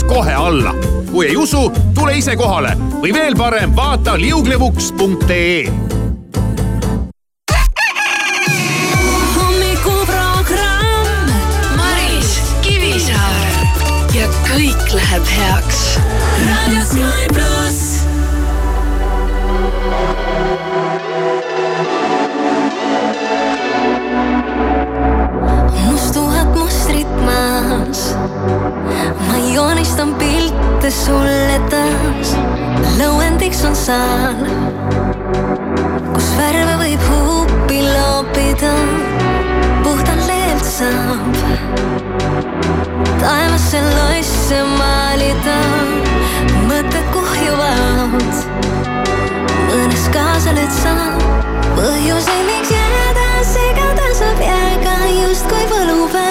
linnas kohe alla. kui ei usu, tule ise kohale või veel parem, vaata liuglevuks.ee hommikuprogramm Maris Kivisaar ja kõik läheb heaks. raadio Sky taas. lõuendiks on saal, kus värve võib huupi loopida. puhtalt leelt saab taevasse loisse maalida. mõtted kuhjuvad, mõnes kaasa lööd sa põhjuseid, miks jääda segada saab jääga justkui võlupäev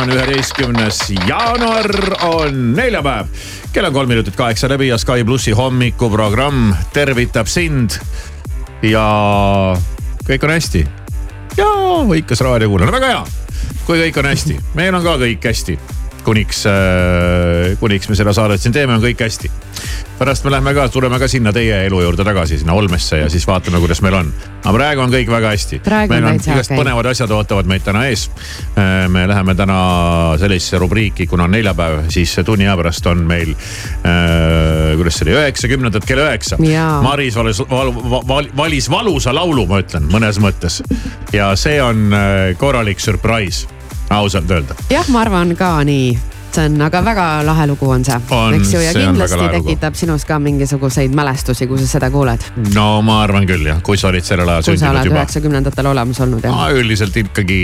on üheteistkümnes jaanuar, on neljapäev. kell on kolm minutit kaheksa läbi ja Sky plussi hommikuprogramm tervitab sind. ja kõik on hästi. ja võikas raadiokuulajana, väga hea. kui kõik on hästi, meil on ka kõik hästi kuniks, kuniks me seda saadet siin teeme, on kõik hästi. Pärast me lähme ka, tuleme ka sinna teie elu juurde tagasi, sinna Olmesse ja siis vaatame, kuidas meil on. aga praegu on kõik väga hästi. Meil on igast okei. põnevad asjad ootavad meid täna ees. me läheme täna sellisesse rubriiki, kuna on neljapäev, siis tunni aja pärast on meil äh,, kuidas see oli, üheksakümnendad kell üheksa. Maris valis, val, val, valis valusa laulu, ma ütlen mõnes mõttes. ja see on äh, korralik surprise, ausalt öelda jah, ma arvan ka nii see on, aga väga lahe lugu on see, eks ju, ja kindlasti tekitab sinus ka mingisuguseid mälestusi, kui sa seda kuuled. no ma arvan küll jah, kui sa olid sellel ajal kui sa sündinud oled juba. üheksakümnendatel olemas olnud jah. üldiselt ikkagi,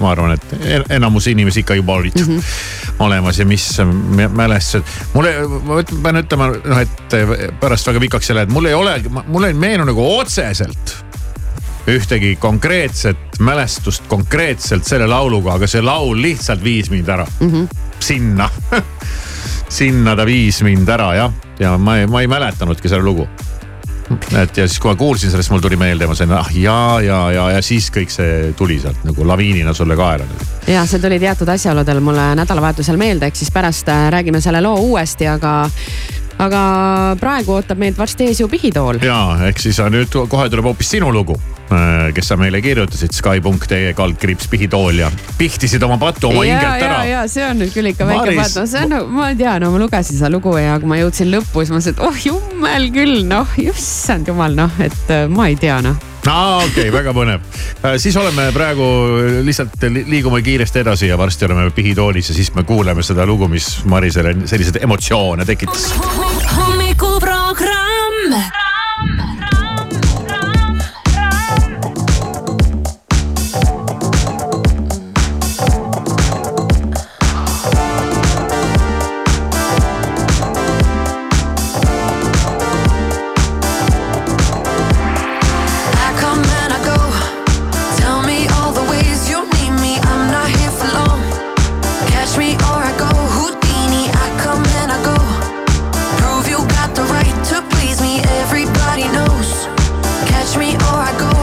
ma arvan, et en- enamus inimesi ikka juba olid mm -hmm. olemas ja mis mä- mälestused. mulle, ma pean ütlema, noh, et pärast väga pikaks ei lähe, et mul ei ole, mul ei meenu nagu otseselt ühtegi konkreetset mälestust konkreetselt selle lauluga, aga see laul lihtsalt viis mind ära mm -hmm. Sinna. Sinna ta viis mind ära jah, ja ma ei, ma ei mäletanudki seda lugu. Et ja siis, kui ma kuulsin sellest, mul tuli meelde, ma sain ah ja, ja, ja, ja siis kõik see tuli sealt nagu laviinina sulle kaela. ja see tuli teatud asjaoludel mulle nädalavahetusel meelde, ehk siis pärast äh, räägime selle loo uuesti, aga, aga praegu ootab meid varsti ees ju pihitool. ja ehk siis on nüüd kohe tuleb hoopis sinu lugu kes sa meile kirjutasid Sky.ee kaldkriips pihitool ja pihtisid oma patu oma ja, hingelt ja, ära. ja see on nüüd küll ikka väike Maris- patt, no see on, ma ei tea, no ma lugesin seda lugu ja kui ma jõudsin lõppu, siis ma mõtlesin, et oh jummel küll, noh, issand jumal, noh, et äh, ma ei tea, noh. aa, okei okay,, väga põnev. siis oleme praegu lihtsalt li- liigume kiiresti edasi ja varsti oleme pihitoolis ja siis me kuuleme seda lugu, mis Marisele selliseid emotsioone tekitas. hommikuprogramm. Catch me or I go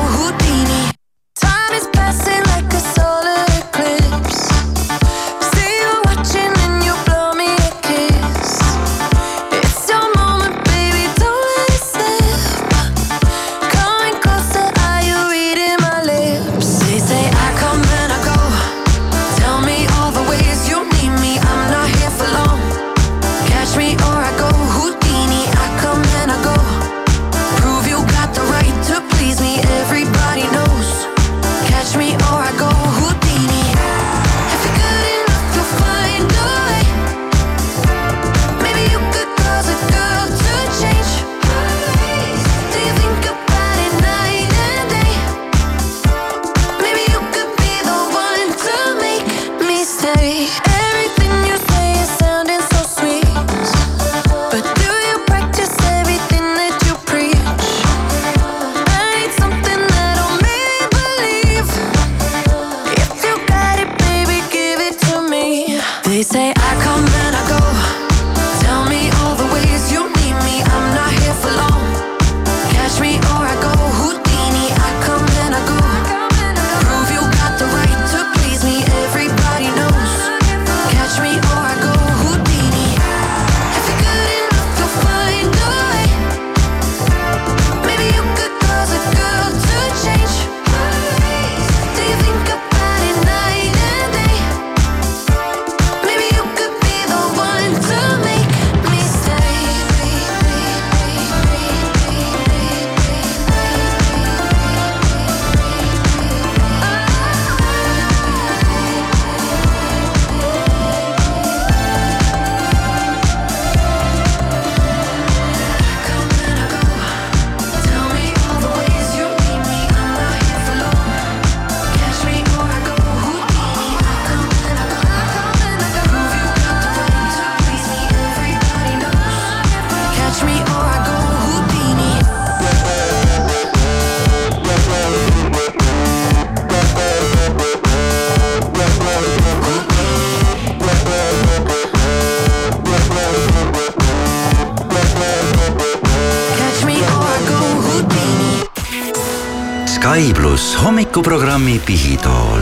hommikuprogrammi Pihitool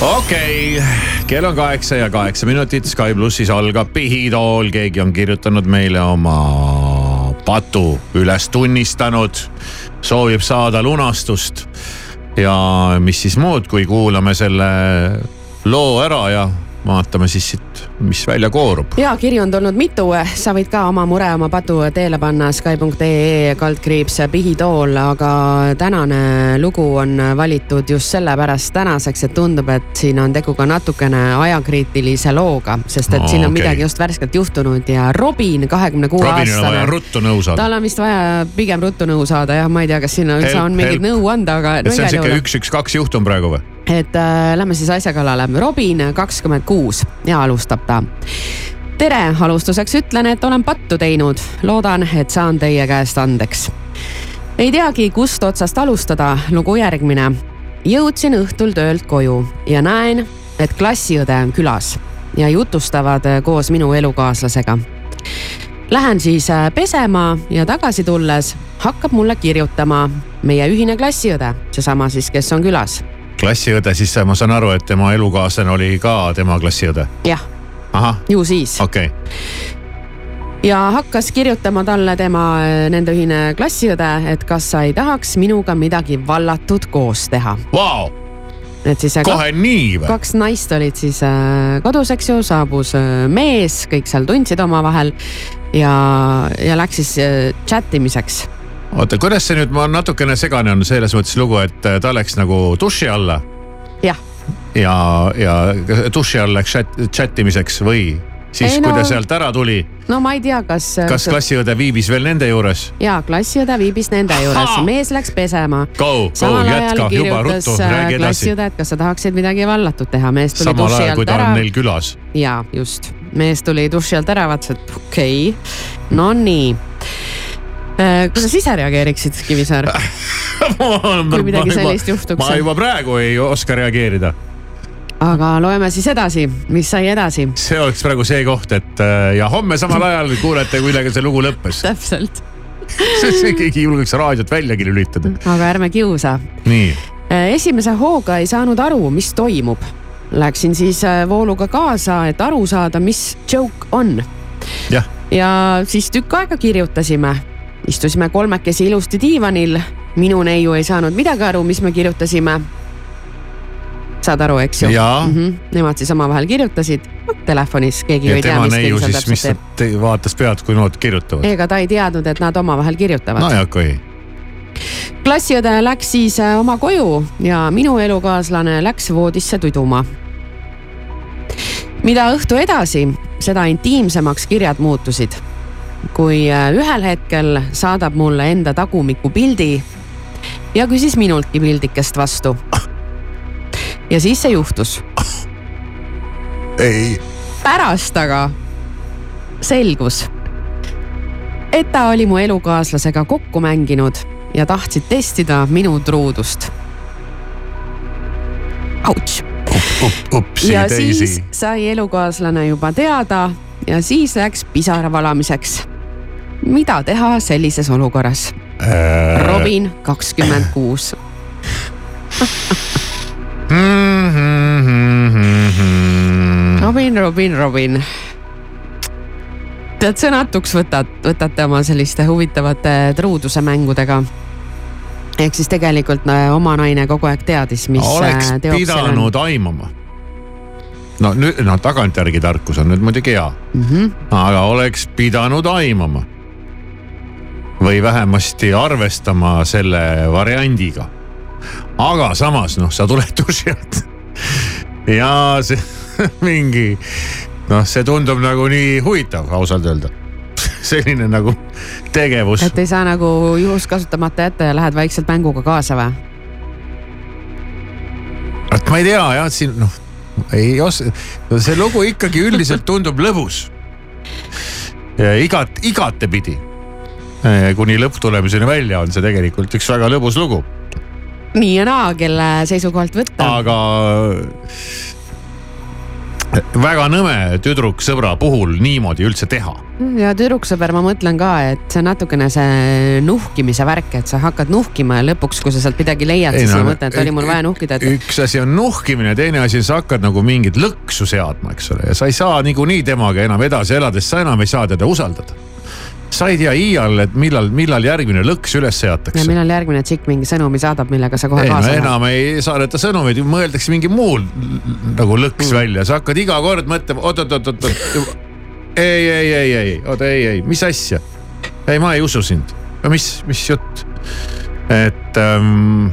okei okay., kell on kaheksa ja kaheksa minutit, Sky plussis algab pihitool, keegi on kirjutanud meile oma patu üles tunnistanud, soovib saada lunastust. ja mis siis muud, kui kuulame selle loo ära ja vaatame siis siit, mis välja koorub. ja kirju on tulnud mitu, sa võid ka oma mure, oma patu teele panna Sky.ee kaldkriips pihitool, aga tänane lugu on valitud just sellepärast tänaseks, et tundub, et siin on tegu ka natukene ajakriitilise looga, sest et Aa, siin on okei. midagi just värskelt juhtunud ja Robin, kahekümne kuue aastane. ruttu nõu saada. tal on vist vaja pigem ruttu nõu saada jah, ma ei tea, kas siin üldse on mingit help. nõu anda, aga et see on sihuke üks, üks, kaks juhtum praegu või? et äh, lähme siis asja kallale. Robin, kakskümmend kuus ja alustab ta. tere, alustuseks ütlen, et olen pattu teinud, loodan, et saan teie käest andeks. ei teagi, kust otsast alustada, lugu järgmine. jõudsin õhtul töölt koju ja näen, et klassiõde on külas ja jutustavad koos minu elukaaslasega. Lähen siis äh, pesema ja tagasi tulles hakkab mulle kirjutama meie ühine klassiõde, seesama siis, kes on külas klassiõde, siis ma saan aru, et tema elukaaslane oli ka tema klassiõde. jah, ju siis. okei okay.. ja hakkas kirjutama talle tema äh, nende ühine klassiõde, et kas sa ei tahaks minuga midagi vallatut koos teha. Vau, et siis äh, kohe nii või? kaks naist olid siis äh, kodus, eks ju, saabus mees, kõik seal tundsid omavahel ja, ja läks siis chat imiseks. oota, kuidas see nüüd, ma natukene segane on selles mõttes lugu, et ta läks nagu duši alla jah, ja, ja duši all läks chat, chat imiseks või siis, Ei, kui no- ta sealt ära tuli, no ma ei tea, kas. kas klassiõde viibis veel nende juures? ja klassiõde viibis nende juures, mees läks pesema. Go, go, samal jätka, juba ruttu, äh, räägi edasi. klassiõde, et kas sa tahaksid midagi vallatut teha, mees tuli samal duši ajal, kui alt ta ära on neil külas. ja just, mees tuli duši alt ära, vaatas, et okei okay., no nii. kuidas ise reageeriksid, Kivisaar? Kui midagi sellist juhtuks. ma juba praegu ei oska reageerida. Aga loeme siis edasi, mis sai edasi. see oleks praegu see koht, et äh, ja homme samal ajal kuulete, millega see lugu lõppes. täpselt, see keegi ei julgeks raadiot väljagi lülitada. aga ärme kiusa. nii, esimese hooga ei saanud aru, mis toimub. Läksin siis äh, vooluga kaasa, et aru saada, mis joke on ja siis tükk aega kirjutasime. istusime kolmekesi ilusti diivanil. minu neiu ei saanud midagi aru, mis me kirjutasime. Saad aru, eks ju? Jaa. Nemad siis omavahel kirjutasid telefonis, keegi ju ja ei tea, mis siis, mis täpselt teeb. te- vaatas pealt, kui nood kirjutavad. ega ta ei teadnud, et nad omavahel kirjutavad no ja kui, klassiõde läks siis äh, oma koju ja minu elukaaslane läks voodisse tuduma. mida õhtu edasi, seda intiimsemaks kirjad muutusid. kui äh, ühel hetkel saadab mulle enda tagumiku pildi ja küsis minultki pildikest vastu. Ja siis see juhtus. ei, pärast aga selgus, et ta oli mu elukaaslasega kokku mänginud ja tahtsid testida minu truudust. Ouch. ja teisi siis. sai elukaaslane juba teada ja siis läks pisara valamiseks. mida teha sellises olukorras? Äh. Robin kakskümmend kuus. Robin, Robin, Robin. tead, sõnatuks võtad, võtate oma selliste huvitavate truuduse mängudega. ehk siis tegelikult äh, oma naine kogu aeg teadis, mis oleks äh, pidanud aimama. no nüüd, no tagantjärgi tarkus on nüüd muidugi hea, mm. -hmm. aga oleks pidanud aimama. või vähemasti arvestama selle variandiga. Aga samas noh, sa tuled duši alt ja see mingi noh, see tundub nagu nii huvitav ausalt öelda. selline nagu tegevus. et ei saa nagu juhust kasutamata jätta ja lähed vaikselt mänguga kaasa või? et ma ei tea jah, siin noh, ei oska, see lugu ikkagi üldiselt tundub lõbus. igat, igatepidi. kuni lõpptulemuseni välja on see tegelikult üks väga lõbus lugu, nii ja naa, kelle seisukohalt võtta. aga väga nõme tüdruksõbra puhul niimoodi üldse teha. ja tüdruksõber, ma mõtlen ka, et see on natukene see nuhkimise värk, et sa hakkad nuhkima ja lõpuks, kui sa sealt midagi leiad, siis sa mõtled, et oli mul vaja nuhkida, et üks asi on nuhkimine, teine asi, sa hakkad nagu mingit lõksu seadma, eks ole, ja sa ei saa niikuinii temaga enam edasi elades, sa enam ei saa teda usaldada. Sa ei tea iial, et millal, millal järgmine lõks üles ja seatakse. millal järgmine tšikk mingi sõnumi saadab, millega sa kohe ei no kaasa lähed. enam ei saadeta sõnumeid, mõeldakse mingi muul nagu lõks mm. välja, sa hakkad iga kord mõtlema oot, oot, oot, oot, oot. ei, ei, ei, ei, oota, ei, ei, mis asja? ei, ma ei usu sind. no mis, mis jutt? et ähm,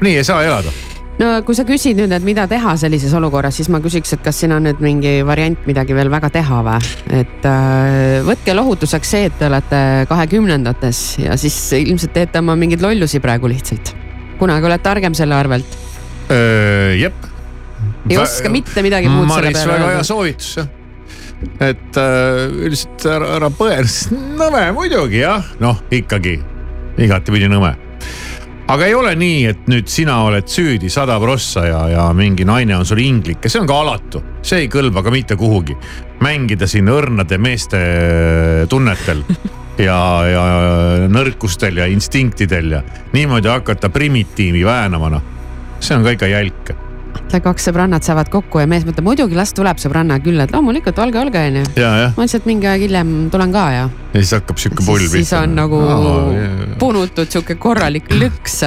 nii ei saa elada. No kui sa küsid nüüd, et mida teha sellises olukorras, siis ma küsiks, et kas siin on nüüd mingi variant midagi veel väga teha või? et äh, võtke lohutuseks see, et te olete kahekümnendates ja siis ilmselt teete oma mingeid lollusi praegu lihtsalt. kunagi oled targem selle arvelt. jep. ei oska mitte midagi muud selle Maris, peale väga hea öelda. soovitus jah. et äh, üldiselt ära, ära põe, nõme muidugi jah, noh ikkagi igatepidi nõme aga ei ole nii, et nüüd sina oled süüdi sada prossa ja, ja mingi naine on sul inglik ja see on ka alatu, see ei kõlba ka mitte kuhugi. mängida siin õrnade meeste tunnetel ja, ja nõrkustel ja instinktidel ja niimoodi hakata primitiivi väänama, noh. see on ka ikka jälk. Kaks sõbrannat saavad kokku ja mees mõtleb muidugi las tuleb sõbranna külla, et loomulikult olge, olge onju. ma et mingi aeg hiljem tulen ka ja ja siis hakkab sihuke pull siis, siis on nagu punutud sihuke korralik lüks.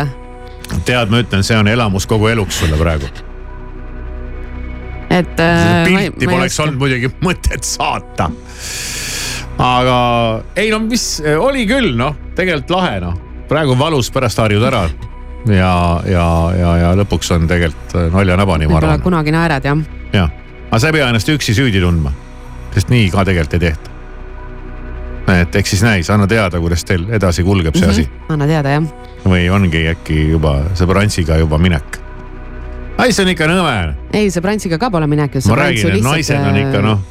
tead, ma ütlen, see on elamus kogu eluks sulle praegu. et äh,. pilti poleks olnud muidugi mõtet saata. aga ei no mis oli küll noh, tegelikult lahe noh, praegu valus, pärast harjud ära. ja, ja, ja, ja lõpuks on tegelikult naljanabani, ma arvan. kunagi naerad jah. jah, aga sa ei pea ennast üksi süüdi tundma, sest nii ka tegelikult ei tehta. et eks siis näis, anna teada, kuidas teil edasi kulgeb see asi anna teada jah. või ongi äkki juba sõbrantsiga juba minek. ai, see on ikka nõme ei, sõbrantsiga ka pole minek ju. ma räägin, et naised on ikka äh, noh.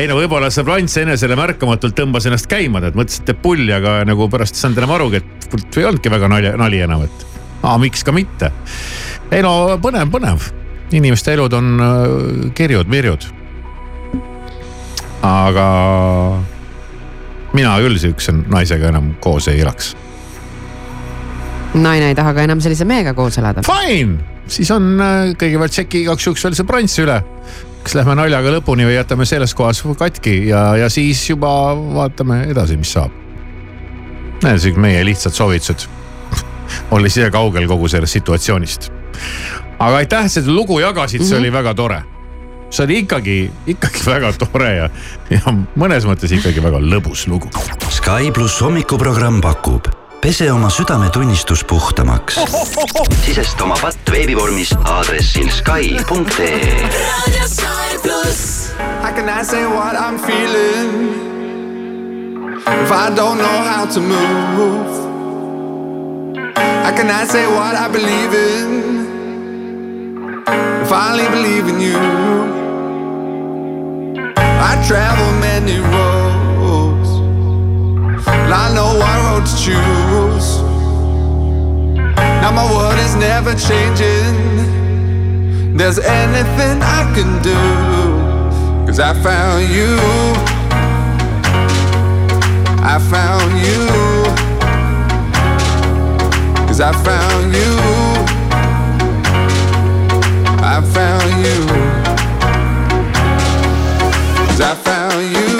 ei no võib-olla see Brants enesele märkamatult tõmbas ennast käima, et mõtles, et teeb pulli, aga nagu pärast ei saanud enam arugi, et ei olnudki väga nali, nali enam, et aa, miks ka mitte. ei no põnev, põnev, inimeste elud on äh, kirjud, virjud. aga mina küll sihukese naisega enam koos ei elaks. naine ei taha ka enam sellise mehega koos elada. Fine, siis on äh, kõigepealt tšeki igaks juhuks veel see Brants üle. kas lähme naljaga lõpuni või jätame selles kohas katki ja, ja siis juba vaatame edasi, mis saab. Need on meie lihtsad soovitused. Olles ise kaugel kogu sellest situatsioonist. aga aitäh, et seda lugu jagasid, see oli väga tore. see oli ikkagi, ikkagi väga tore ja, ja mõnes mõttes ikkagi väga lõbus lugu. Sky pluss hommikuprogramm pakub pese oma südametunnistus puhtamaks. sisesta oma patt veebivormis aadressil Sky.ee. How can I say what I'm feeling if I don't know how to move? How cannot say what I believe in I only believe in you? I travel many roads, and I know what road to choose. Now my world is never changing there's anything I can do. Cause I found you. I found you. Cause I found you. I found you. Cause I found you.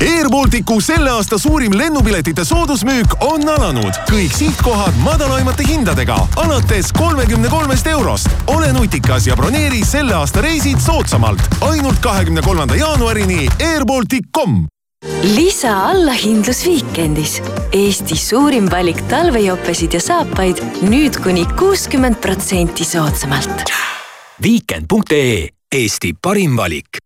Air Balticu selle aasta suurim lennupiletite soodusmüük on alanud. kõik sihtkohad madalaimate hindadega, alates kolmekümne kolmest eurost. ole nutikas ja broneeri selle aasta reisid soodsamalt. ainult kahekümne kolmanda jaanuarini airbaltic.com lisa allahindlus Viikendis. Eesti suurim valik talvejopesid ja saapaid nüüd kuni kuuskümmend protsenti soodsamalt. Weekend.ee Eesti parim valik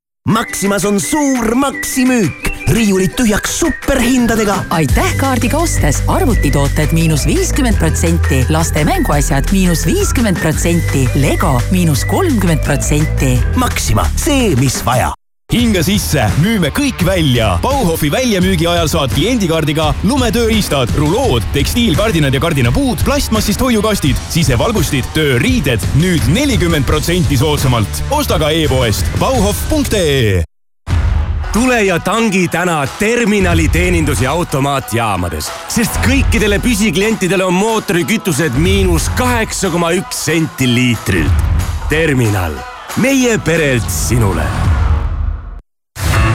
Maximas on suur maksimüük, riiulid tühjaks superhindadega. aitäh kaardiga ostes arvutitooted miinus viiskümmend protsenti, laste mänguasjad miinus viiskümmend protsenti, Lego miinus kolmkümmend protsenti. Maxima, see, mis vaja hinga sisse, müüme kõik välja. Bauhofi väljamüügi ajal saad kliendikaardiga lumetööriistad, rulood, tekstiilkardinad ja kardinapuud, plastmassist hoiukastid, sisevalgustid, tööriided nüüd nelikümmend protsenti soodsamalt. osta ka e-poest bauhof.ee tule ja tangi täna terminali teenindus- ja automaatjaamades, sest kõikidele püsiklientidele on mootorikütused miinus kaheksa koma üks senti liitrilt. terminal, meie perelt sinule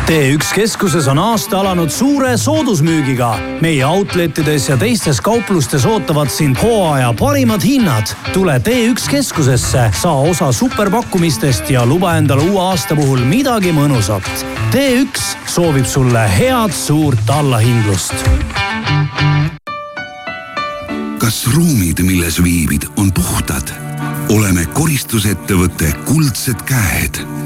T1 keskuses on aasta alanud suure soodusmüügiga. meie outletides ja teistes kauplustes ootavad sind hooaja parimad hinnad. tule T1 keskusesse, saa osa superpakkumistest ja luba endale uue aasta puhul midagi mõnusat. T1 soovib sulle head suurt allahindlust. kas ruumid, milles viibid, on puhtad? oleme koristusettevõte Kuldsed Käed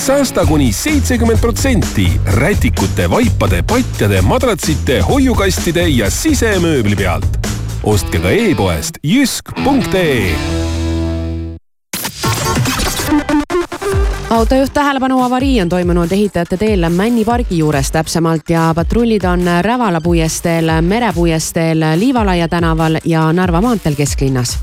säästa kuni seitsekümmend protsenti rätikute, vaipade, patjade, madratsite, hoiukastide ja sisemööbli pealt. ostke ka e-poest jysk.ee autojuht tähelepanu, avarii on toimunud ehitajate teel Männi pargi juures täpsemalt ja patrullid on Rävala puiesteel, Mere puiesteel, Liivalaia tänaval ja Narva maanteel kesklinnas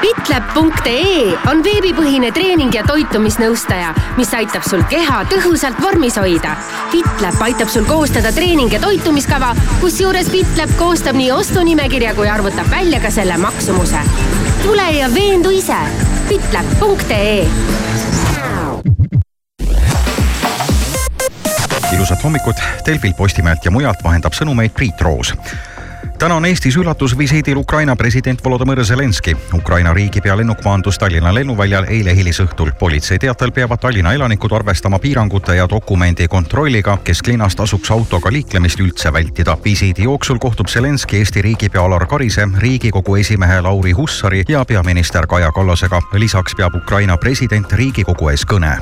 Fitlab.ee on veebipõhine treening ja toitumisnõustaja, mis aitab sul keha tõhusalt vormis hoida. Fitlab aitab sul koostada treening- ja toitumiskava, kusjuures Fitlab koostab nii ostunimekirja kui arvutab välja ka selle maksumuse. tule ja veendu ise. Fitlab.ee ilusat hommikut, Delfil, Postimehelt ja mujalt vahendab sõnumeid Priit Roos täna on Eestis üllatusvisiidil Ukraina president Volodõmõr Zelenskõi. Ukraina riigipea lennuk maandus Tallinna lennuväljal eile hilisõhtul. politsei teatel peavad Tallinna elanikud arvestama piirangute ja dokumendi kontrolliga. kesklinnas tasuks autoga liiklemist üldse vältida. visiidi jooksul kohtub Zelenskõi Eesti riigipea Alar Karise, Riigikogu esimehe Lauri Hussari ja peaminister Kaja Kallasega. lisaks peab Ukraina president Riigikogu ees kõne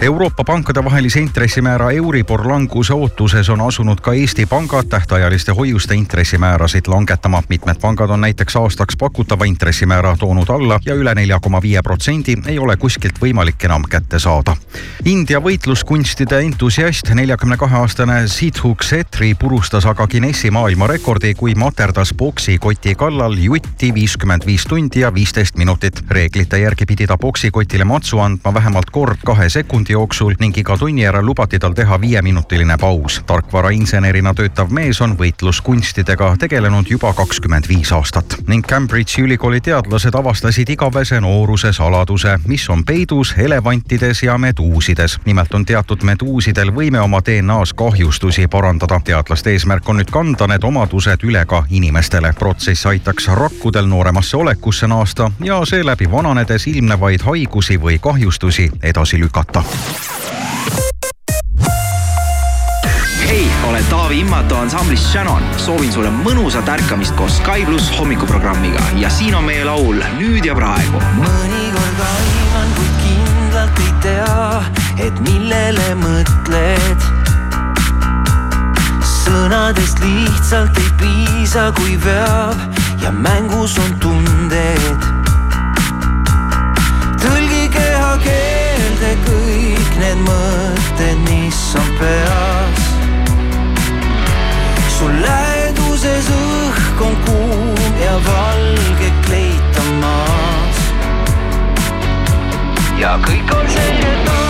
Euroopa pankade vahelise intressimäära Euribor languse ootuses on asunud ka Eesti pangad tähtajaliste hoiuste intressimäärasid langetama. mitmed pangad on näiteks aastaks pakutava intressimäära toonud alla ja üle nelja koma viie protsendi ei ole kuskilt võimalik enam kätte saada. India võitluskunstide entusiast, neljakümne kahe aastane Sidhuk Setri purustas aga Guinessi maailmarekordi, kui materdas poksikoti kallal jutti viiskümmend viis tundi ja viisteist minutit. reeglite järgi pidi ta poksikotile matsu andma vähemalt kord kahe sekundi jooksul ning iga tunni järel lubati tal teha viieminutiline paus. tarkvarainsenerina töötav mees on võitluskunstidega tegelenud juba kakskümmend viis aastat ning Cambridge'i ülikooli teadlased avastasid igavese nooruse saladuse, mis on peidus elevantides ja meduusides. nimelt on teatud meduusidel võime oma DNA-s kahjustusi parandada. teadlaste eesmärk on nüüd kanda need omadused üle ka inimestele. protsess aitaks rakkudel nooremasse olekusse naasta ja seeläbi vananedes ilmnevaid haigusi või kahjustusi edasi lükata hei, olen Taavi Immatu ansamblist Shannon. soovin sulle mõnusat ärkamist koos Sky pluss hommikuprogrammiga ja siin on meie laul Nüüd ja praegu. mõnikord aiman, kuid kindlalt ei tea, et millele mõtled. sõnadest lihtsalt ei piisa, kui veab ja mängus on tunded. tõlgi kehakeelde kõik need mõtted, mis on peas sul läheduses õhk on kuum ja valge kleitamas. ja kõik on selge taas,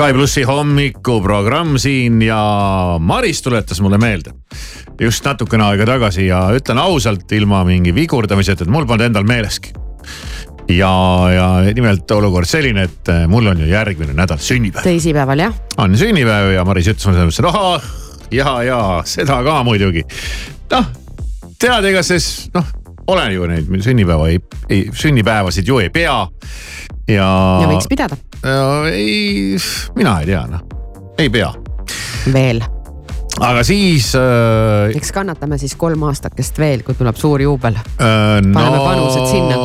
Sky plussi hommikuprogramm siin ja Maris tuletas mulle meelde just natukene aega tagasi ja ütlen ausalt, ilma mingi vigurdamiseta, et mul polnud endal meeleski. ja, ja nimelt olukord selline, et eh, mul on ju järgmine nädal sünnipäev. teisipäeval jah. on sünnipäev ja Maris ütles mulle, et ahah, ja, ja seda ka muidugi. noh, tead, ega siis noh, olen ju neid sünnipäeva ei, ei, sünnipäevasid ju ei pea. Ja. ja võiks pidada. ei, mina ei tea noh, ei pea. veel aga siis äh,. eks kannatame siis kolm aastakest veel, kui tuleb suur juubel äh,. paneme no, panused sinna.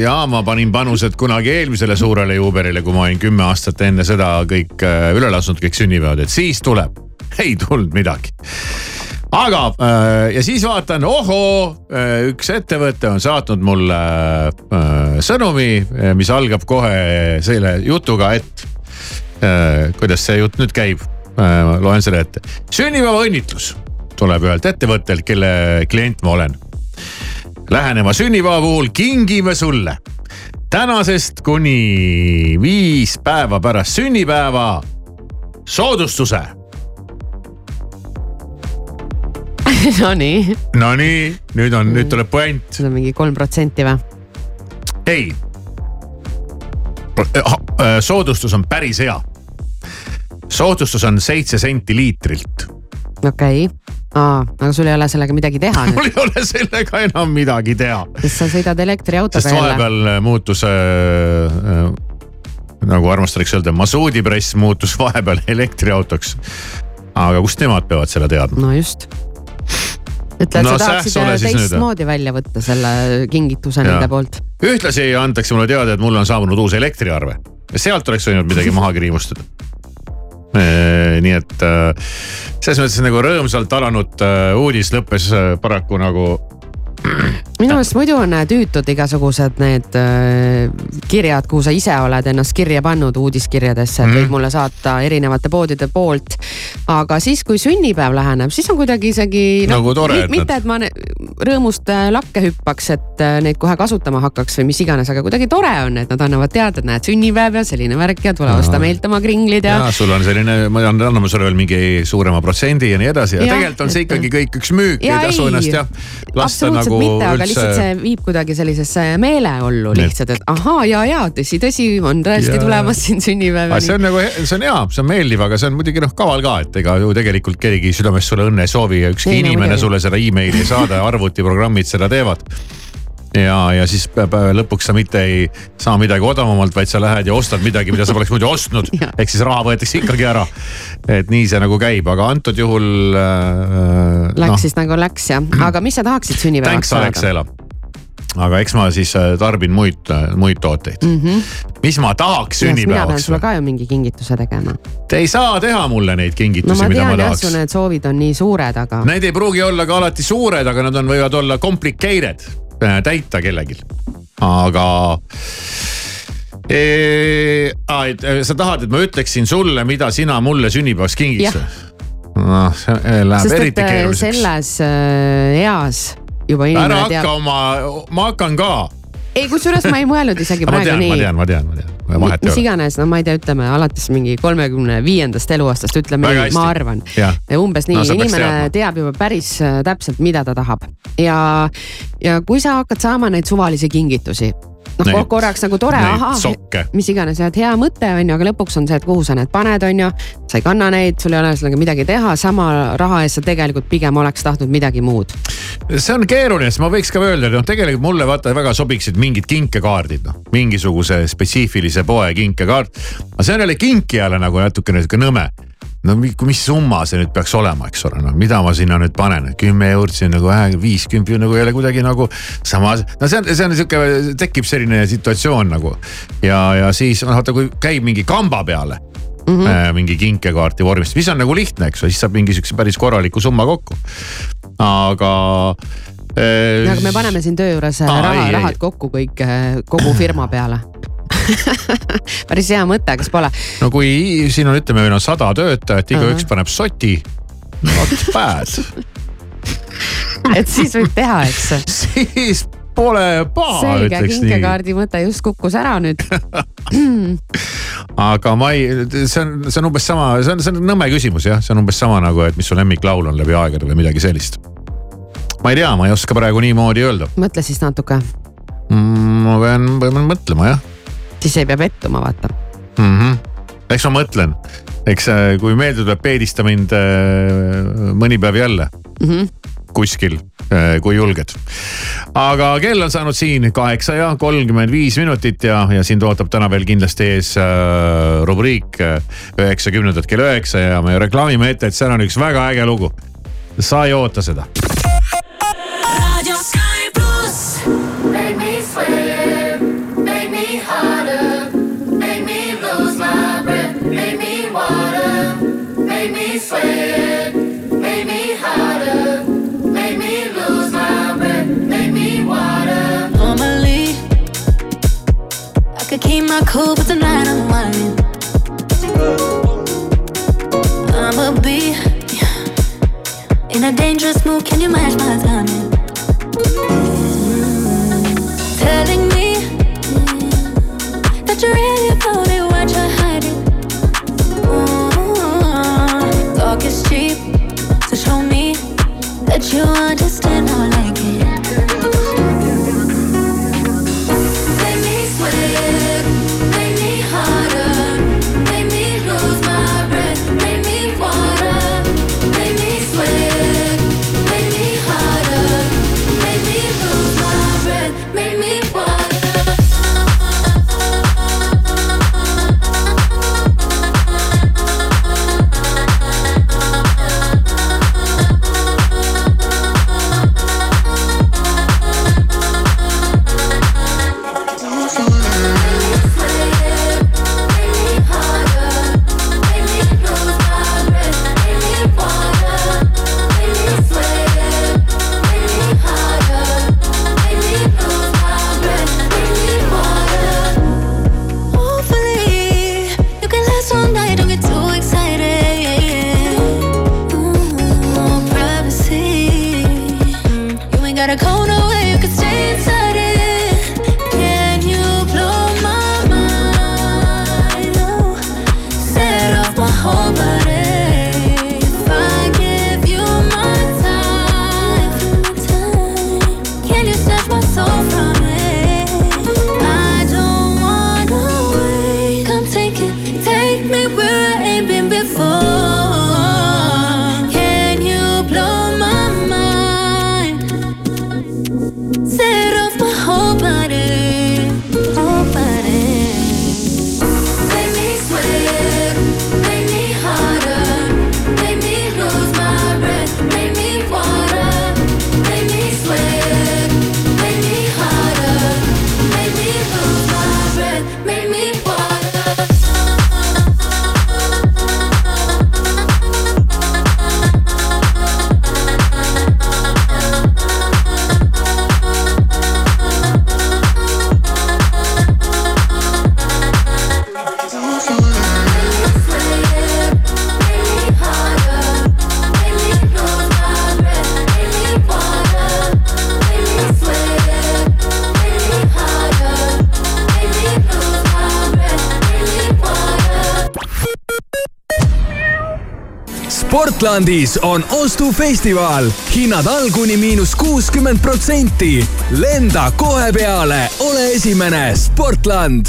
ja ma panin panused kunagi eelmisele suurele juubelile, kui ma olin kümme aastat enne seda kõik äh, üle lasknud, kõik sünnipäevad, et siis tuleb. ei tulnud midagi aga äh, ja siis vaatan, ohoo, üks ettevõte on saatnud mulle äh, sõnumi, mis algab kohe selle jutuga, et äh, kuidas see jutt nüüd käib äh,. loen selle ette. sünnipäevaõnnitlus tuleb ühelt ettevõttelt, kelle klient ma olen. Läheneva sünnipäeva puhul kingime sulle tänasest kuni viis päeva pärast sünnipäeva soodustuse Nonii. Nonii, nüüd on, nüüd tuleb puänt. see on mingi kolm protsenti või? ei. soodustus on päris hea. soodustus on seitse senti liitrilt. okei okay., aa, aga sul ei ole sellega midagi teha mul ei ole sellega enam midagi teha. sest sa sõidad elektriautoga sest vahepeal jälle. muutus äh, äh, nagu armastatakse öelda, masuudipress muutus vahepeal elektriautoks. aga kust nemad peavad selle teadma? no just ütle, No sa tahaksid nüüd, teistmoodi välja võtta selle kingituse Jaa. nende poolt. ühtlasi antakse mulle teada, et mul on saabunud uus elektriarve. sealt oleks võinud midagi maha kriimustada. nii et äh, selles mõttes nagu rõõmsalt alanud äh, uudis lõppes äh, paraku nagu minu meelest muidu on äh, tüütud igasugused need äh, kirjad, kuhu sa ise oled ennast kirja pannud uudiskirjadesse, et Mhm. võib mulle saata erinevate poodide poolt. aga siis, kui sünnipäev läheneb, siis on kuidagi isegi noh, Nagu tore, et mitte, et ma rõõmust äh, lakke hüppaks, et neid kohe kasutama hakkaks või mis iganes, aga kuidagi tore on, et nad annavad teada, et näed, sünnipäev ja selline värk ja tule osta meilt oma kringlid ja, ja sul on selline, annan, anname sulle veel mingi suurema protsendi ja nii edasi ja Jah, tegelikult on see ikkagi kõik üks müük, Ja ei tasu ennast jah lasta nagu aga lihtsalt see viib kuidagi sellisesse meeleollu lihtsalt, et ahaa, ja, ja tõsi-tõsi, on tõesti Jaa. tulemas siin sünnipäev. see on nagu, see on hea, see on meeldiv, aga see on muidugi noh kaval ka, et ega ju tegelikult kellegi südamest sulle õnne ei soovi ja ükski Ei, no inimene muidugi. sulle seda emaili ei saada ja arvutiprogrammid seda teevad. Ja, ja siis lõpuks sa mitte ei saa midagi odavamalt, vaid sa lähed ja ostad midagi, mida sa poleks muidu ostnud. ehk siis raha võetakse ikkagi ära. et nii see nagu käib, aga antud juhul äh,. Läks siis nagu läks jah, aga mis sa tahaksid sünnipäevaks Thanks Alexela. aga eks ma siis äh, tarbin muid, muid tooteid. mm? -hmm. mis ma tahaks mina pean sünnipäevaks sulle ka ju mingi kingituse tegema. Te ei saa teha mulle neid no kingitusi ma mida ma tahaks su need soovid on nii suured, aga Need ei pruugi olla ka alati suured, aga nad on, võivad olla complicated äh, täita kellelgi. aga e, aa, et, äh, sa tahad, et ma ütleksin sulle, mida sina mulle sünnipäevaks kingiks või? noh, see äh, läheb sest eriti äh, keeruliseks. selles äh, eas juba ära inimene hakka teab. oma, ma hakkan ka. ei, kusjuures ma ei mõelnud isegi ma praegu tean, ma nii. tean, ma tean, ma tean, vahet mis ei ole. iganes, no ma ei tea, ütleme alates mingi kolmekümne viiendast eluaastast, ütleme ma arvan. Umbes nii No inimene teadma. teab juba päris äh, täpselt, mida ta tahab ja, ja kui sa hakkad saama neid suvalisi kingitusi noh Neid- korraks nagu tore, ahah mis iganes, et hea mõte on ju, aga lõpuks on see, et kuhu sa need paned, on ju. sa ei kanna neid, sul ei ole sellega midagi teha, sama raha eest sa tegelikult pigem oleks tahtnud midagi muud. see on keeruline, sest ma võiks ka öelda, et noh, tegelikult mulle vaata väga sobiksid mingid kinkekaardid, noh mingisuguse spetsiifilise poe kinkekaart. aga see on jälle kinkijale nagu natukene sihuke nõme no mi- mis summa see nüüd peaks olema, eks ole, noh mida ma sinna nüüd panen, kümme eurot, on nagu vähe, viiskümmend nagu ei ole kuidagi nagu samas. no see on, see on sihuke, tekib selline situatsioon nagu ja, ja siis noh, vaata kui käib mingi kamba peale mm. -hmm. mingi kinkekaarti vormist, mis on nagu lihtne, eks ole, siis saab mingi sihukese päris korraliku summa kokku. aga äh, aga me paneme siin töö juures Aa, raha ei,, ei. rahad kokku kõik, kogu firma peale. päris hea mõte, kas pole? no kui siin on, ütleme, meil on sada töötajat, igaüks Ahah. paneb soti, not bad. et siis võib teha, eks. siis pole paha, ütleks nii. kinkekaardi mõte just kukkus ära nüüd. aga ma ei, see on, see on umbes sama, see on, see on nõme küsimus jah, see on umbes sama nagu, et mis su lemmiklaul on läbi aegade või midagi sellist. ma ei tea, ma ei oska praegu niimoodi öelda mõtle siis natuke, mm,. ma pean, pean mõtlema jah siis ei pea pettuma, vaata. mm. -hmm. eks ma mõtlen, eks äh, kui meelde tuleb, peedista mind äh, mõni päev jälle Mm -hmm. kuskil, kui julged. aga kell on saanud siin kaheksa ja kolmkümmend viis minutit ja, ja sind ootab täna veel kindlasti ees äh, rubriik äh, üheksakümnendad kell üheksa ja me reklaamime ette, et seal on üks väga äge lugu. sa ei oota seda. My cool, but tonight I'm whining. I'ma be in a dangerous mood. Can you match my timing? Telling me that you're really about it, what you're hiding. Talk is cheap, so show me that you understand Sportlandis on ostufestival, hinnad all kuni miinus kuuskümmend protsenti. lenda kohe peale, ole esimene, Sportland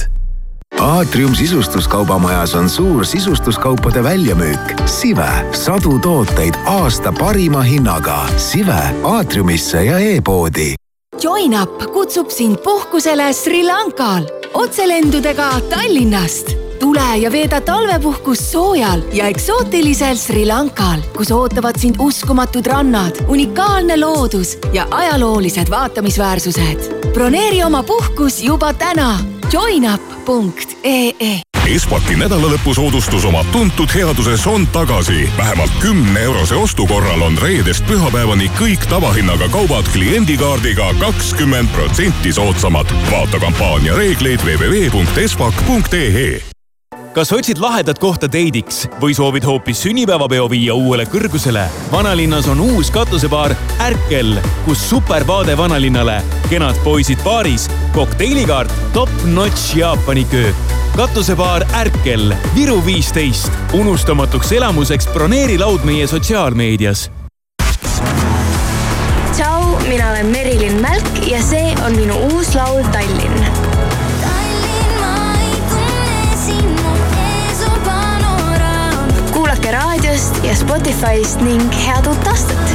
aatrium sisustuskaubamajas on suur sisustuskaupade väljamüük. Sive, sadu tooteid aasta parima hinnaga. Sive aatriumisse ja e-poodi. JoinUp kutsub sind puhkusele Sri Lankal otselendudega Tallinnast. Tule ja veeda talvepuhkus soojal ja eksootilisel Sri Lankal, kus ootavad sind uskumatud rannad, unikaalne loodus ja ajaloolised vaatamisväärsused. broneeri oma puhkus juba täna. joinup.ee Espaki nädalalõpusoodustus oma tuntud headuses on tagasi. vähemalt kümne eurose ostu korral on reedest pühapäevani kõik tavahinnaga kaubad kliendikaardiga kakskümmend protsenti soodsamad. vaata kampaania reegleid www.espak.ee kas otsid lahedat kohta deidiks või soovid hoopis sünnipäevapeo viia uuele kõrgusele? vanalinnas on uus katusebaar Ärkel, kus supervaade vanalinnale, kenad poisid baaris, kokteinikaart, top-notch Jaapani köök. katusebaar Ärkel, Viru viisteist. unustamatuks elamuseks broneeri laud meie sotsiaalmeedias tšau, mina olen Merilin Mälk ja see on minu uus laul Tallinn raadiost ja Spotify'st ning head uut aastat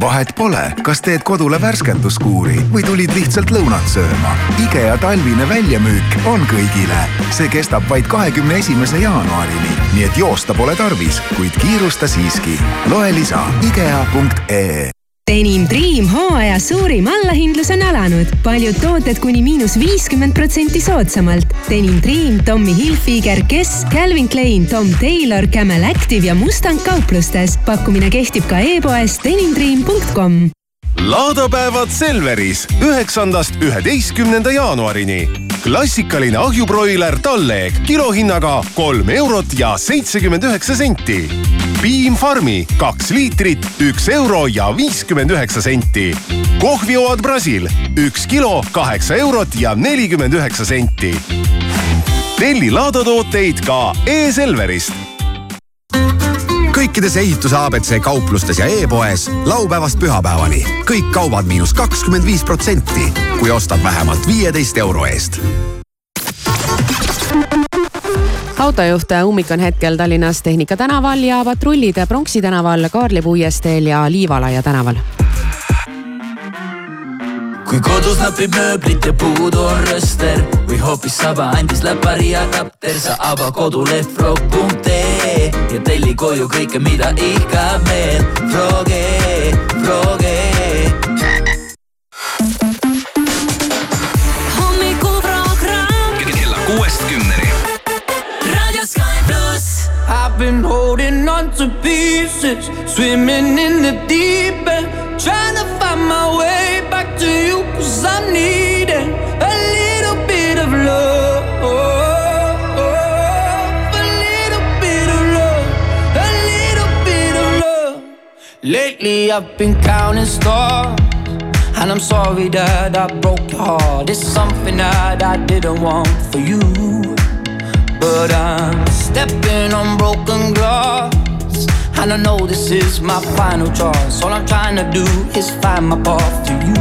vahet pole, kas teed kodule värskenduskuuri või tulid lihtsalt lõunat sööma. IKEA talvine väljamüük on kõigile. see kestab vaid kahekümne esimese jaanuarini, nii et joosta pole tarvis, kuid kiirusta siiski. loe lisa IKEA.ee Denim Dream hooaja suurim allahindlus on alanud. paljud tooted kuni miinus viiskümmend protsenti soodsamalt. Denim Dream, Tommy Hilfiger, Guess, Calvin Klein, Tom Taylor, Camel Active ja Mustang kauplustes. pakkumine kehtib ka e-poes denimdream.com laadapäevad Selveris üheksandast üheteistkümnenda jaanuarini. klassikaline ahjubroiler Talleg kilohinnaga kolm eurot ja seitsekümmend üheksa senti. Piim Farmi kaks liitrit, üks euro ja viiskümmend üheksa senti. kohvioad Brasil üks kilo, kaheksa eurot ja nelikümmend üheksa senti. telli laadatooteid ka e-Selverist kõikides ehituse abc kauplustes ja e-poes laupäevast pühapäevani. kõik kaubad miinus kakskümmend viis protsenti, kui ostad vähemalt viieteist euro eest. Autojuht ummik on hetkel Tallinnas Tehnika tänaval ja patrullid Pronksi tänaval, Kaarli puiesteel ja Liivalaia tänaval kui kodus napib mööblit ja puudu on rööster või hoopis saba andis läpari adapter, sa ava koduleht frog.ee ja telli koju kõike, mida ihkab meel. Froge, Froge. Been holding on to pieces, swimming in the deep end, trying to find my way back to you, cause I'm needing a little bit of love. A little bit of love, a little bit of love. Lately I've been counting stars, and I'm sorry that I broke your heart. It's something that I didn't want for you. But I'm stepping on broken glass. And I know this is my final choice. All I'm trying to do is find my path to you.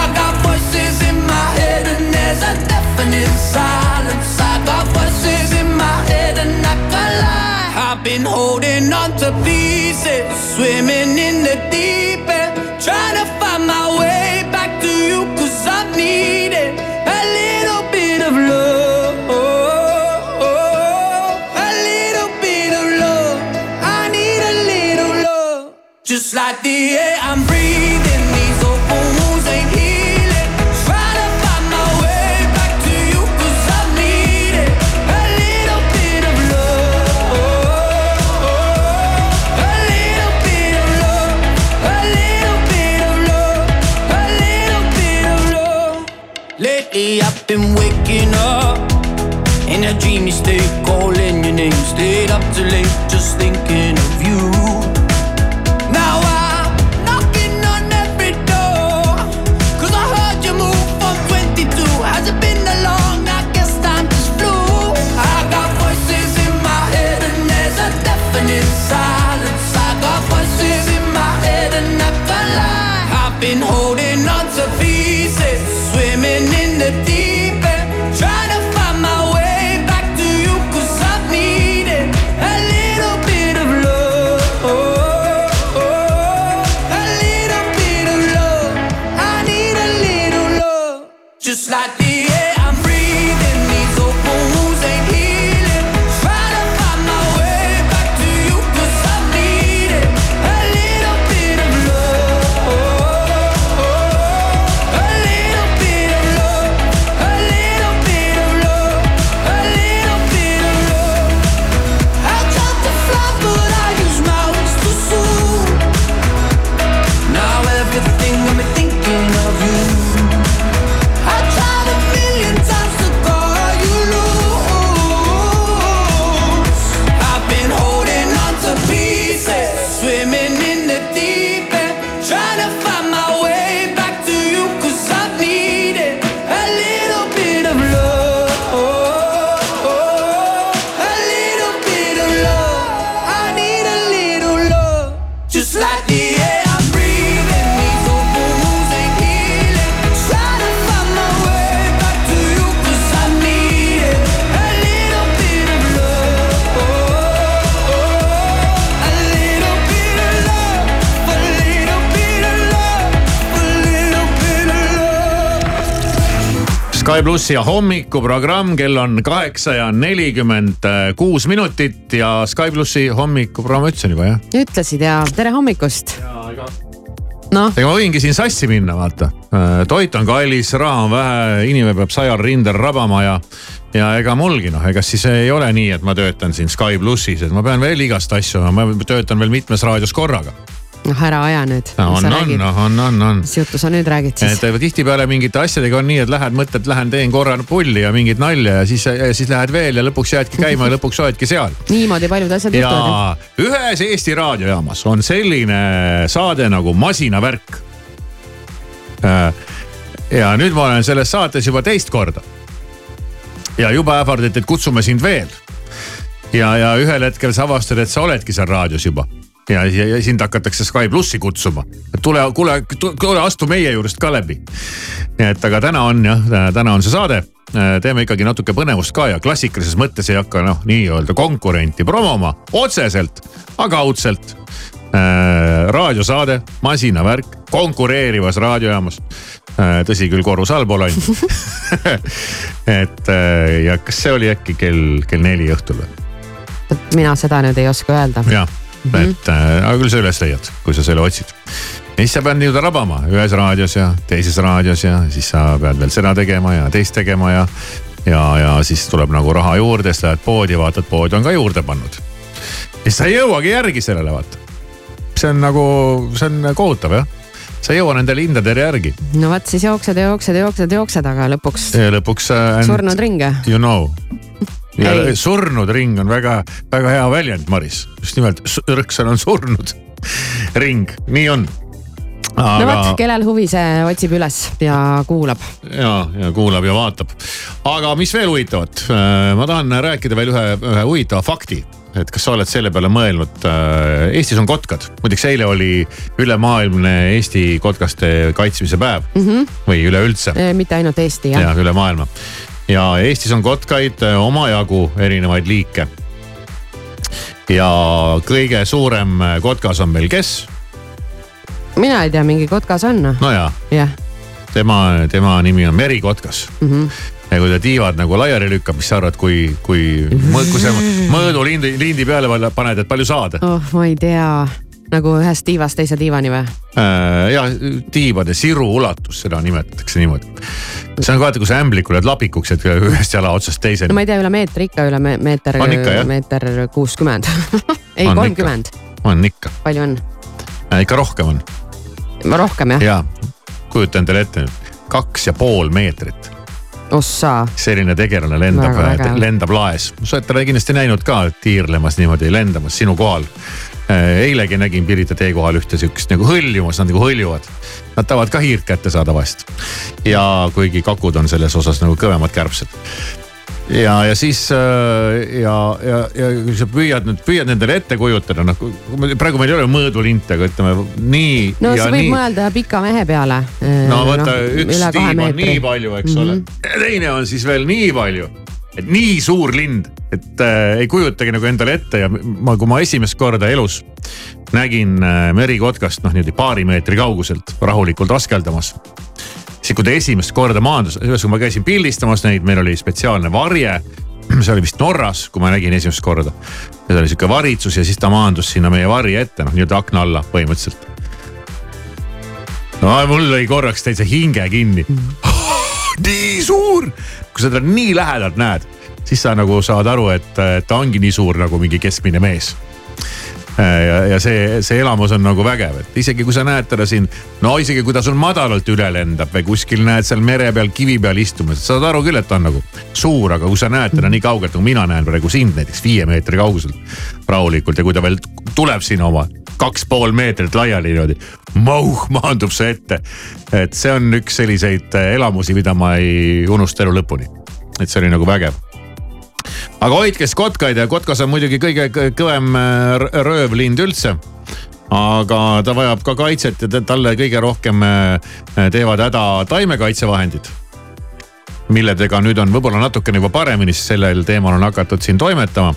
I got voices in my head, and there's a definite silence. I got voices in my head, and I can't lie. I've been holding on to pieces, swimming in the deep end, trying to find my way back to you, cause I've needed Just like the air I'm Sky plussi ja hommikuprogramm, kell on kaheksa ja nelikümmend kuus minutit ja Sky plussi hommikuprogramm ütlesin juba jah? ütlesid ja tere hommikust. noh. ega ma võingi siin sassi minna, vaata. toit on kallis, raha on vähe, inimene peab sajal rindel rabama ja, ja ega mulgi noh, ega siis ei ole nii, et ma töötan siin Sky plussis, et ma pean veel igast asju, ma töötan veel mitmes raadios korraga noh, ära aja nüüd. on, on, on, on, on. mis juttu sa nüüd räägid siis? et tihtipeale mingite asjadega on nii, et lähed, mõtled, lähen teen korra pulli ja mingit nalja ja siis, siis lähed veel ja lõpuks jäädki käima ja lõpuks oledki seal. niimoodi paljud asjad juhtuvad. ühes Eesti raadiojaamas on selline saade nagu Masinavärk. ja nüüd ma olen selles saates juba teist korda. ja juba ähvardati, et kutsume sind veel. ja, ja ühel hetkel sa avastad, et sa oledki seal raadios juba ja, ja, ja sind hakatakse Sky plussi kutsuma. tule, kuule, tule astu meie juurest ka läbi. nii et, aga täna on jah, täna on see saade. teeme ikkagi natuke põnevust ka ja klassikalises mõttes ei hakka noh, nii-öelda konkurenti promoma otseselt, aga kaudselt äh,. raadiosaade, masinavärk, konkureerivas raadiojaamas äh,. tõsi küll, korrus allpool ainult et äh, ja kas see oli äkki kell, kell neli õhtul või? mina seda nüüd ei oska öelda. jah Mm -hmm. et äh, aga küll sa üles leiad, kui sa selle otsid. ja siis sa pead nii-öelda rabama ühes raadios ja teises raadios ja siis sa pead veel seda tegema ja teist tegema ja. ja, ja siis tuleb nagu raha juurde, siis lähed poodi, vaatad, pood on ka juurde pannud. siis sa ei jõuagi järgi sellele vaata. see on nagu, see on kohutav jah sa ei jõua nendele hindadele järgi. no vot, siis jooksed ja jooksed ja jooksed ja jooksed, aga lõpuks. lõpuks äh,. surnud ringe. You know ja Ei. surnud ring on väga, väga hea väljend, Maris. just nimelt ürksõna on surnud ring, nii on aga.... no vot, kellel huvi, see otsib üles ja kuulab. ja, ja kuulab ja vaatab. aga mis veel huvitavat, äh, ma tahan rääkida veel ühe, ühe huvitava fakti et kas sa oled selle peale mõelnud? Äh, Eestis on kotkad, muideks eile oli ülemaailmne Eesti kotkaste kaitsmise päev mm -hmm. või üleüldse. mitte ainult Eesti jah. jah, üle maailma ja Eestis on kotkaid äh, omajagu erinevaid liike. ja kõige suurem äh, kotkas on meil kes? mina ei tea, mingi kotkas on. no jaa yeah.. tema, tema nimi on merikotkas mm. -hmm ja kui ta tiivad nagu laiali lükkab, mis sa arvad, kui, kui, kui sa mõõdu lindi, lindi peale paned, et palju saad? oh, ma ei tea nagu ühest tiivast teise tiivani või äh,? ja tiivade siru ulatus, seda nimetatakse niimoodi. see on vaata, kui sa ämblikul jääd lapikuks, et ühest jala otsast teiseni. no ma ei tea, üle meetri ikka, üle meeter, meeter kuuskümmend ei, kolmkümmend. on ikka. palju on äh,? ikka rohkem on. rohkem jah? ja, kujuta endale ette nüüd, kaks ja pool meetrit ossa. selline tegelane lendab, lendab laes. sa oled teda kindlasti näinud ka tiirlemas niimoodi, lendamas sinu kohal eilegi nägin Pirita tee kohal ühte sihukest nagu hõljumas, nad nagu hõljuvad. Nad tahavad ka hiirt kätte saada vahest. ja kuigi kakud on selles osas nagu kõvemad kärbsed ja, ja siis äh, ja, ja, ja kui sa püüad nüüd, püüad nendele ette kujutada, noh praegu meil ei ole mõõdulinte, aga ütleme nii. no sa võid nii... mõelda pika mehe peale. no vaata no, üks tiim on nii palju, eks mm -hmm. ole. Teine on siis veel nii palju et nii suur lind, et äh, ei kujutagi nagu endale ette ja ma, kui ma esimest korda elus nägin äh, merikotkast noh niimoodi paari meetri kauguselt rahulikult askeldamas. siis kui ta esimest korda maandus, ühesõnaga ma käisin pildistamas neid, meil oli spetsiaalne varje see oli vist Norras, kui ma nägin esimest korda. ja see oli sihuke varitsus ja siis ta maandus sinna meie varje ette, noh nii-öelda akna alla põhimõtteliselt. no mul lõi korraks täitsa hinge kinni mm. nii suur, kui sa teda nii lähedalt näed, siis sa nagu saad aru, et ta ongi nii suur nagu mingi keskmine mees ja, ja see, see elamus on nagu vägev, et isegi kui sa näed teda siin, no isegi kui ta sul madalalt üle lendab või kuskil näed seal mere peal kivi peal istumas, saad aru küll, et ta on nagu suur, aga kui sa näed teda nii kaugelt nagu mina näen praegu sind näiteks viie meetri kauguselt rahulikult ja kui ta veel tuleb siin oma kaks pool meetrit laiali niimoodi. Mauh maandub see ette. et see on üks selliseid äh, elamusi, mida ma ei unusta elu lõpuni. et see oli nagu vägev aga hoidke siis kotkaid ja kotkas on muidugi kõige kõvem äh, röövlind üldse aga ta vajab ka kaitset ja talle kõige rohkem äh, teevad häda taimekaitsevahendid. milledega nüüd on võib-olla natukene juba paremini, sest sellel teemal on hakatud siin toimetama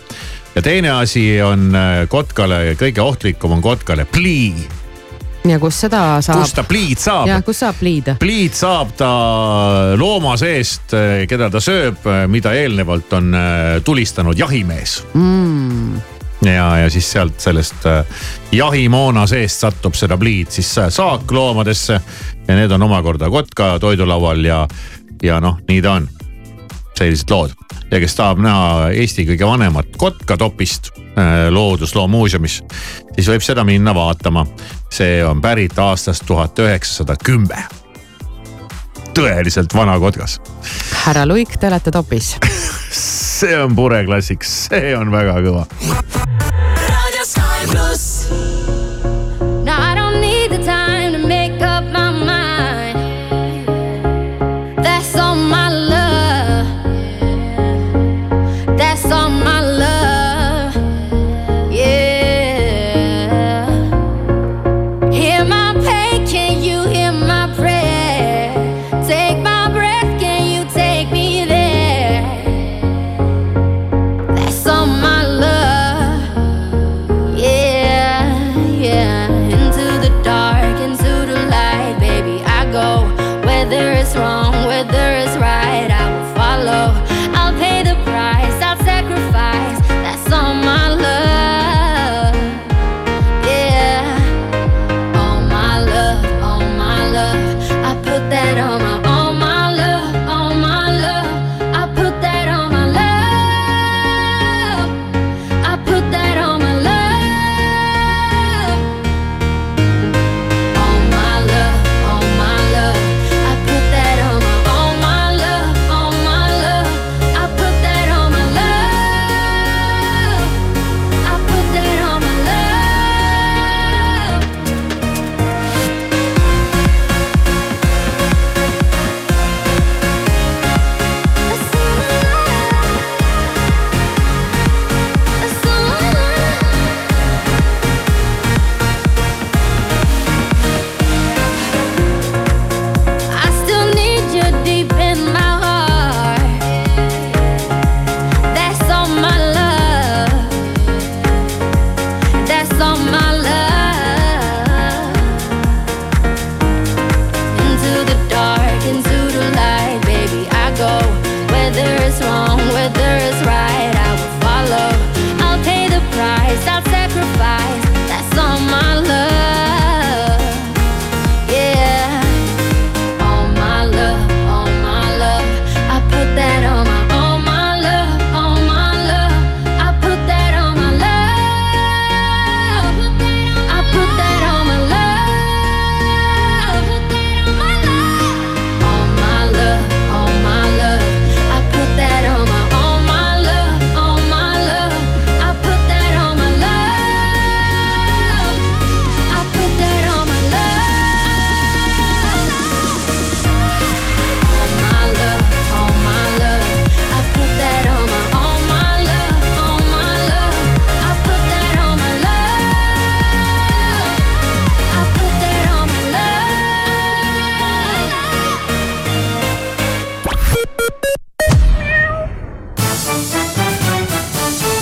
ja teine asi on äh, kotkale, kõige ohtlikum on kotkale plii. Ja kus seda saab? kust ta pliid saab? ja kus saab pliid? pliid saab ta looma seest, keda ta sööb, mida eelnevalt on äh, tulistanud jahimees mm. ja, ja siis sealt sellest jahimoona seest satub seda pliid siis saakloomadesse ja need on omakorda kotka toidulaual ja, ja noh, nii ta on. Sellised lood ja kes tahab näha Eesti kõige vanemat kotkatopist Loodusloo muuseumis, siis võib seda minna vaatama. see on pärit aastast tuhat üheksasada kümme. tõeliselt vana kotkas. härra Luik, te olete topis see on pureklassik, see on väga kõva.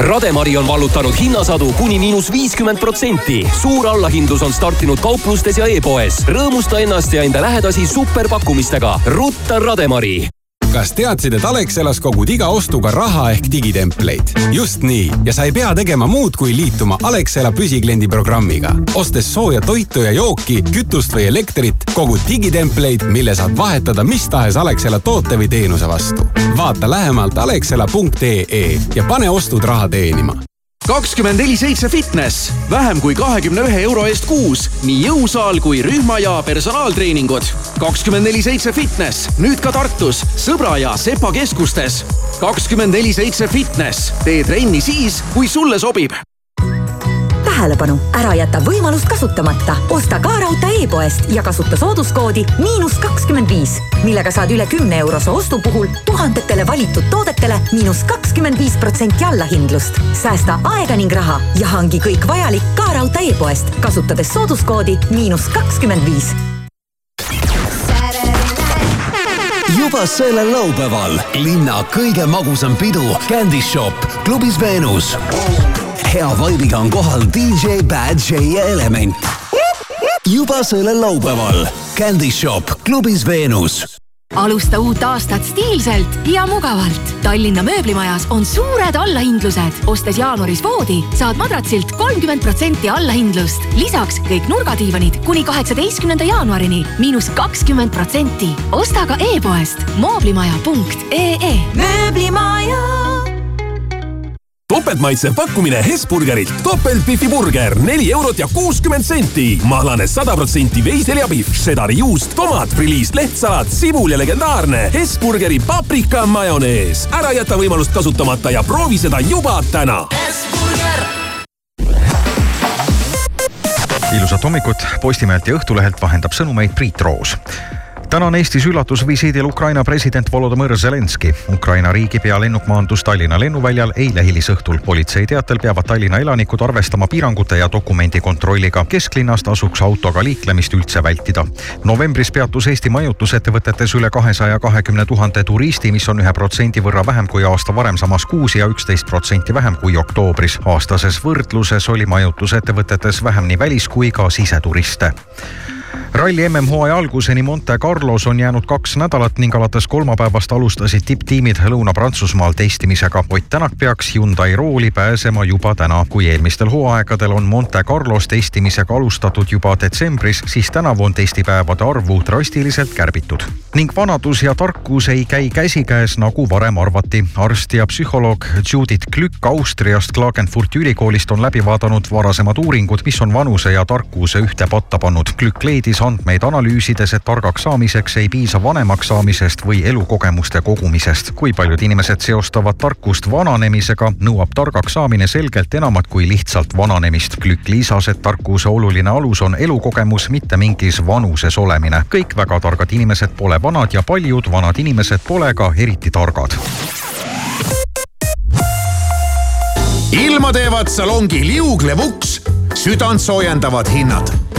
Rademari on vallutanud hinnasadu kuni miinus viiskümmend protsenti. suur allahindlus on startinud kauplustes ja e-poes. rõõmusta ennast ja enda lähedasi superpakkumistega. rutta Rademari kas teadsid, et Alexelas kogud iga ostuga raha ehk digitempleid? just nii ja sa ei pea tegema muud, kui liituma Alexela püsikliendi programmiga. ostes sooja toitu ja jooki, kütust või elektrit, kogud digitempleid, mille saad vahetada mis tahes Alexela toote või teenuse vastu. vaata lähemalt alexela.ee ja pane ostud raha teenima kakskümmend neli seitse fitness, vähem kui kahekümne ühe euro eest kuus, nii jõusaal kui rühma ja personaaltreeningud. kakskümmend neli seitse fitness, nüüd ka Tartus, Sõbra ja Sepa keskustes. kakskümmend neli seitse fitness, tee trenni siis, kui sulle sobib tähelepanu, ära jäta võimalust kasutamata. osta ka raudtee e-poest ja kasuta sooduskoodi miinus kakskümmend viis, millega saad üle kümne eurose ostu puhul tuhandetele valitud toodetele miinus kakskümmend viis protsenti allahindlust. säästa aega ning raha ja hangi kõik vajalik ka raudtee e-poest, kasutades sooduskoodi miinus kakskümmend viis juba sellel laupäeval linna kõige magusam pidu Candy Shop klubis Veenus. hea vaibiga on kohal DJ Bad J ja Element. juba sellel laupäeval Candy Shop klubis Veenus alusta uut aastat stiilselt ja mugavalt. Tallinna mööblimajas on suured allahindlused. ostes jaanuaris voodi, saad madratsilt kolmkümmend protsenti allahindlust. lisaks kõik nurgadiivanid kuni kaheksateistkümnenda jaanuarini miinus kakskümmend protsenti. osta ka e-poest mooblimaja.ee. mööblimaja topeltmaitsev pakkumine Hesburgerilt. topeltbifi burger, neli eurot ja kuuskümmend senti. mahlane sada protsenti veiseljapihv, šedari juust, tomat, friliist, lehtsalat, sibul ja legendaarne Hesburgeri paprika majonees. ära jäta võimalust kasutamata ja proovi seda juba täna. ilusat hommikut, Postimehelt ja Õhtulehelt vahendab sõnumeid Priit Roos täna on Eestis üllatusvisiidil Ukraina president Volodõmõr Zelenskõi. Ukraina riigipea lennuk maandus Tallinna lennuväljal eile hilisõhtul. politsei teatel peavad Tallinna elanikud arvestama piirangute ja dokumendikontrolliga. kesklinnast asuks autoga liiklemist üldse vältida. novembris peatus Eesti majutusettevõtetes üle kahesaja kahekümne tuhande turisti, mis on ühe protsendi võrra vähem kui aasta varem samas kuus ja üksteist protsenti vähem kui oktoobris. aastases võrdluses oli majutusettevõtetes vähem nii välis kui ka siseturiste ralli MM-hooaja alguseni Monte Carlos on jäänud kaks nädalat ning alates kolmapäevast alustasid tipptiimid Lõuna-Prantsusmaal testimisega. Ott Tänak peaks Hyundai rooli pääsema juba täna. kui eelmistel hooaegadel on Monte Carlos testimisega alustatud juba detsembris, siis tänavu on testipäevade arvu drastiliselt kärbitud. ning vanadus ja tarkus ei käi käsikäes, nagu varem arvati. arst ja psühholoog Judith Glück Austriast Klagenfurti ülikoolist on läbi vaadanud varasemad uuringud, mis on vanuse ja tarkuse ühte patta pannud. Glück leidis andmeid analüüsides, et targaks saamiseks ei piisa vanemaks saamisest või elukogemuste kogumisest. kui paljud inimesed seostavad tarkust vananemisega, nõuab targaks saamine selgelt enamat kui lihtsalt vananemist. Glück lisas, et tarkuse oluline alus on elukogemus, mitte mingis vanuses olemine. kõik väga targad inimesed pole vanad ja paljud vanad inimesed pole ka eriti targad ilma teevad salongi liuglev uks, südant soojendavad hinnad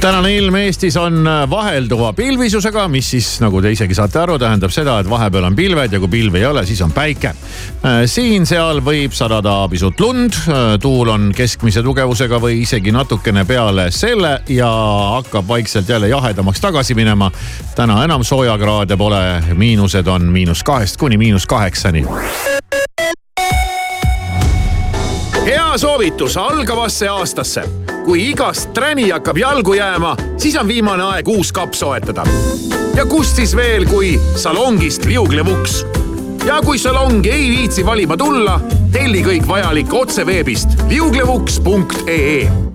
tänane ilm Eestis on vahelduva pilvisusega, mis siis nagu te isegi saate aru, tähendab seda, et vahepeal on pilved ja kui pilvi ei ole, siis on päike. Äh, siin-seal võib sadada pisut lund, äh, tuul on keskmise tugevusega või isegi natukene peale selle ja hakkab vaikselt jälle jahedamaks tagasi minema. täna enam soojakraade pole, miinused on miinus kahest kuni miinus kaheksani hea soovitus algavasse aastasse. kui igast träni hakkab jalgu jääma, siis on viimane aeg uus kapp soetada. ja kust siis veel, kui salongist liuglev uks. ja kui salongi ei viitsi valima tulla, telli kõik vajalik otse veebist liuglevuks.ee